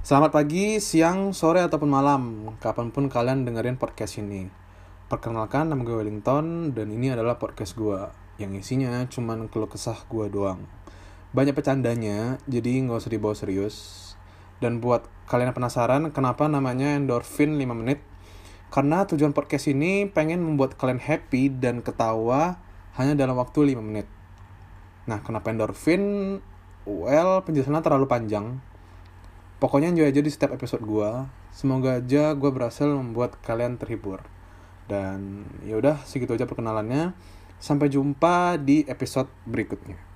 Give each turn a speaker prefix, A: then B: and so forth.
A: Selamat pagi, siang, sore, ataupun malam, kapan pun kalian dengerin podcast ini. Perkenalkan, nama gue Wellington, dan ini adalah podcast gue, yang isinya cuman keluh kesah gue doang. Banyak bercandanya, jadi nggak usah dibawa serius. Dan buat kalian yang penasaran, kenapa namanya Endorphin 5 menit? Karena tujuan podcast ini pengen membuat kalian happy dan ketawa hanya dalam waktu 5 menit. Nah, kenapa endorfin? Well, penjelasannya terlalu panjang. Pokoknya enjoy aja di setiap episode gue. Semoga aja gue berhasil membuat kalian terhibur. Dan yaudah, segitu aja perkenalannya. Sampai jumpa di episode berikutnya.